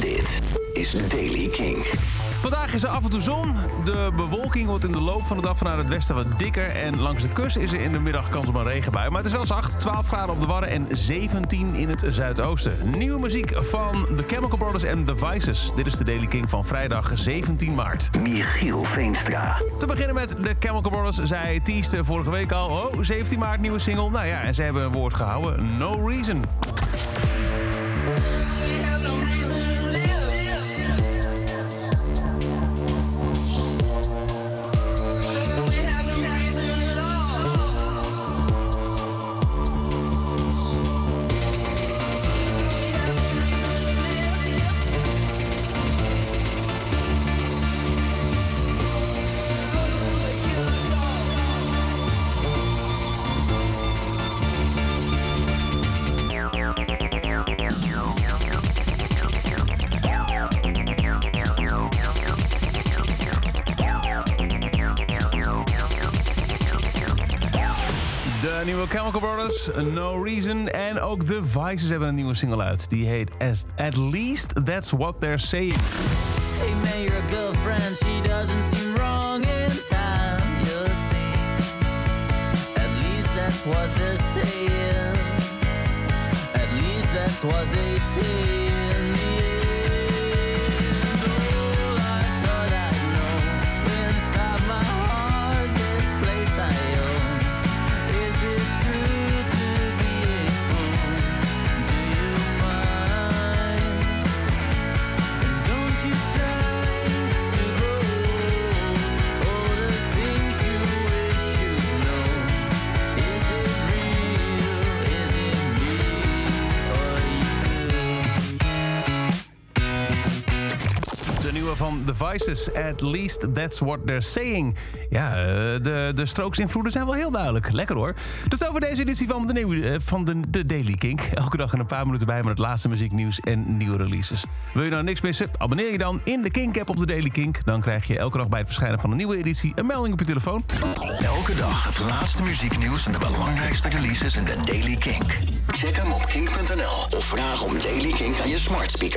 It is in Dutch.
Dit is Daily King. Vandaag is er af en toe zon. De bewolking wordt in de loop van de dag vanuit het westen wat dikker. En langs de kust is er in de middag kans op een regenbui. Maar het is wel zacht. 12 graden op de Wadden en 17 in het zuidoosten. Nieuwe muziek van The Chemical Brothers en The Vices. Dit is de Daily King van vrijdag 17 maart. Michiel Veenstra. Te beginnen met The Chemical Brothers. Zij teasten vorige week al. Oh, 17 maart nieuwe single. Nou ja, en ze hebben een woord gehouden. No Reason. De nieuwe Chemical Brothers, No Reason. En ook The Vices hebben een nieuwe single uit. Die heet As- At Least That's What They're Saying. Hey man, girlfriend, she doesn't seem wrong in time. You'll see. At least that's what they're saying. At least that's what they say nieuwe van The Vices, At Least That's What They're Saying. Ja, eh, de, de Strokes-invloeden zijn wel heel duidelijk. Lekker hoor. Is over deze editie van de, nieuwe, eh, van de, de Daily Kink. Elke dag een paar minuten bij met het laatste muzieknieuws en nieuwe releases. Wil je nou niks missen? Abonneer je dan in de Kink-app op de Daily Kink. Dan krijg je elke dag bij het verschijnen van een nieuwe editie een melding op je telefoon. Elke dag het laatste muzieknieuws en de belangrijkste releases in de Daily Kink. Check hem op kink.nl of vraag om Daily Kink aan je smart speaker.